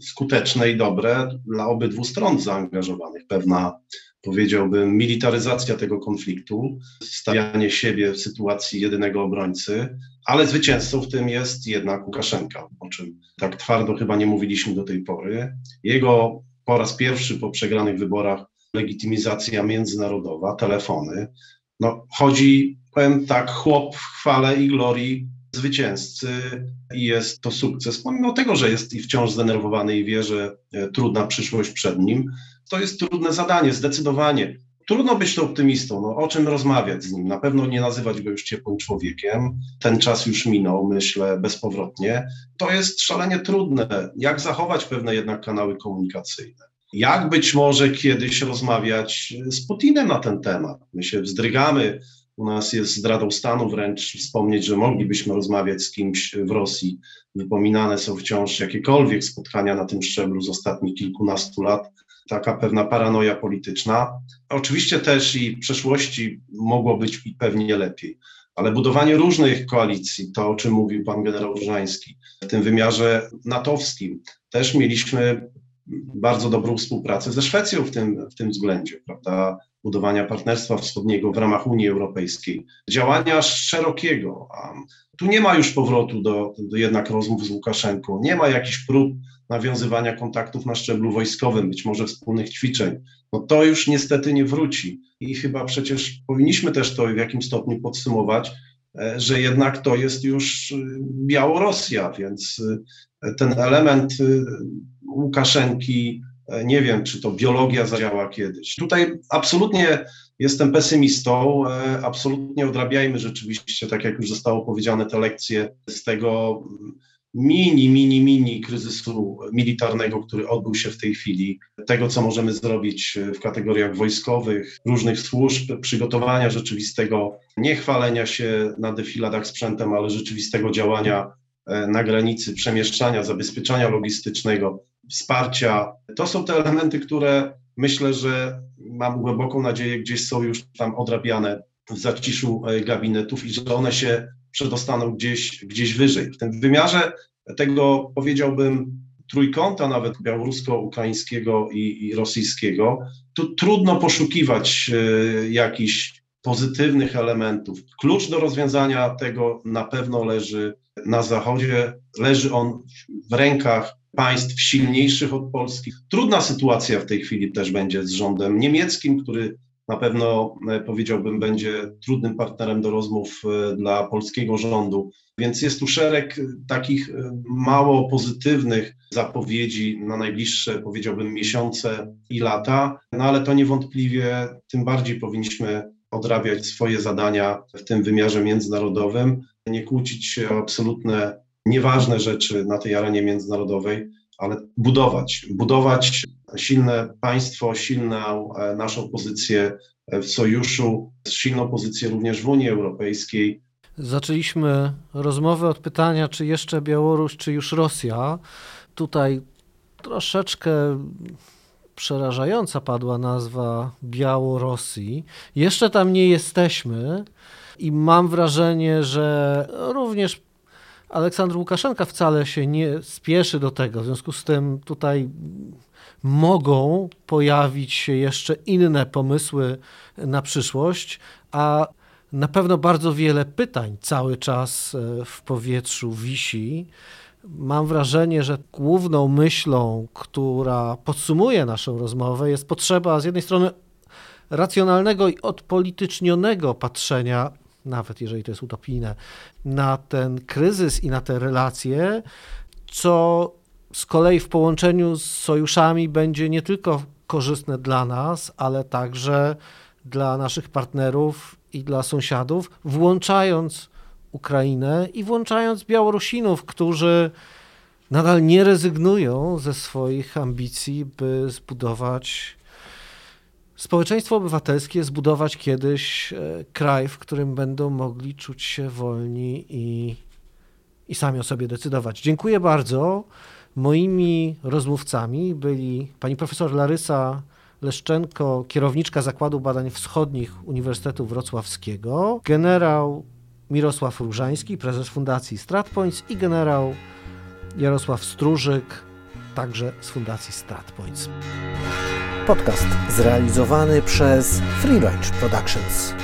skuteczne i dobre dla obydwu stron zaangażowanych. Pewna powiedziałbym, militaryzacja tego konfliktu, stawianie siebie w sytuacji jedynego obrońcy, ale zwycięzcą w tym jest jednak Łukaszenka, o czym tak twardo chyba nie mówiliśmy do tej pory. Jego po raz pierwszy po przegranych wyborach legitymizacja międzynarodowa, telefony. No, chodzi, powiem tak, chłop w chwale i glorii zwycięzcy i jest to sukces, pomimo tego, że jest i wciąż zdenerwowany i wie, że e, trudna przyszłość przed nim to jest trudne zadanie, zdecydowanie. Trudno być to optymistą, no, o czym rozmawiać z nim. Na pewno nie nazywać go już ciepłym człowiekiem. Ten czas już minął, myślę, bezpowrotnie. To jest szalenie trudne. Jak zachować pewne jednak kanały komunikacyjne? Jak być może kiedyś rozmawiać z Putinem na ten temat? My się wzdrygamy, u nas jest zdradą stanu wręcz wspomnieć, że moglibyśmy rozmawiać z kimś w Rosji. Wypominane są wciąż jakiekolwiek spotkania na tym szczeblu z ostatnich kilkunastu lat taka pewna paranoja polityczna. Oczywiście też i w przeszłości mogło być pewnie lepiej, ale budowanie różnych koalicji, to o czym mówił pan generał Różański, w tym wymiarze natowskim, też mieliśmy bardzo dobrą współpracę ze Szwecją w tym, w tym względzie, prawda? budowania partnerstwa wschodniego w ramach Unii Europejskiej, działania szerokiego. Tu nie ma już powrotu do, do jednak rozmów z Łukaszenką, nie ma jakichś prób nawiązywania kontaktów na szczeblu wojskowym, być może wspólnych ćwiczeń. No to już niestety nie wróci. I chyba przecież powinniśmy też to w jakimś stopniu podsumować, e, że jednak to jest już y, Białorosja, więc y, ten element Łukaszenki, e, nie wiem, czy to biologia zadziała kiedyś. Tutaj absolutnie jestem pesymistą, e, absolutnie odrabiajmy rzeczywiście, tak jak już zostało powiedziane, te lekcje z tego mini, mini, mini kryzysu militarnego, który odbył się w tej chwili, tego, co możemy zrobić w kategoriach wojskowych, różnych służb, przygotowania rzeczywistego, nie chwalenia się na defiladach sprzętem, ale rzeczywistego działania e, na granicy, przemieszczania, zabezpieczania logistycznego, wsparcia. To są te elementy, które myślę, że mam głęboką nadzieję, gdzieś są już tam odrabiane w zaciszu e, gabinetów i że one się przedostaną gdzieś, gdzieś wyżej. W tym wymiarze tego powiedziałbym trójkąta nawet białorusko-ukraińskiego i, i rosyjskiego, tu trudno poszukiwać y, jakichś pozytywnych elementów. Klucz do rozwiązania tego na pewno leży na Zachodzie, leży on w rękach państw silniejszych od Polski. Trudna sytuacja w tej chwili też będzie z rządem niemieckim, który na pewno e, powiedziałbym będzie trudnym partnerem do rozmów e, dla polskiego rządu. Więc jest tu szereg e, takich mało pozytywnych zapowiedzi na najbliższe, powiedziałbym, miesiące i lata, no ale to niewątpliwie tym bardziej powinniśmy odrabiać swoje zadania w tym wymiarze międzynarodowym, nie kłócić się o absolutne nieważne rzeczy na tej arenie międzynarodowej, ale budować, budować silne państwo, silną e, naszą pozycję w sojuszu, silną pozycję również w Unii Europejskiej. Zaczęliśmy rozmowę od pytania, czy jeszcze Białoruś, czy już Rosja. Tutaj troszeczkę przerażająca padła nazwa Białorosji. Jeszcze tam nie jesteśmy i mam wrażenie, że również Aleksandr Łukaszenka wcale się nie spieszy do tego. W związku z tym tutaj mogą pojawić się jeszcze inne pomysły na przyszłość, a na pewno bardzo wiele pytań cały czas e, w powietrzu wisi. Mam wrażenie, że główną myślą, która podsumuje naszą rozmowę, jest potrzeba z jednej strony racjonalnego i odpolitycznionego patrzenia nawet jeżeli to jest utopijne, na ten kryzys i na te relacje, co z kolei w połączeniu z sojuszami będzie nie tylko korzystne dla nas, ale także dla naszych partnerów i dla sąsiadów, włączając Ukrainę i włączając Białorusinów, którzy nadal nie rezygnują ze swoich ambicji, by zbudować społeczeństwo obywatelskie zbudować kiedyś e, kraj, w którym będą mogli czuć się wolni i, i sami o sobie decydować. Dziękuję bardzo. Moimi rozmówcami byli pani profesor Larysa Leszczenko, kierowniczka Zakładu Badań Wschodnich Uniwersytetu Wrocławskiego, generał Mirosław Różański, prezes Fundacji StratPoints i generał Jarosław Stróżyk, także z Fundacji StratPoints. Podcast zrealizowany przez Free Range Productions.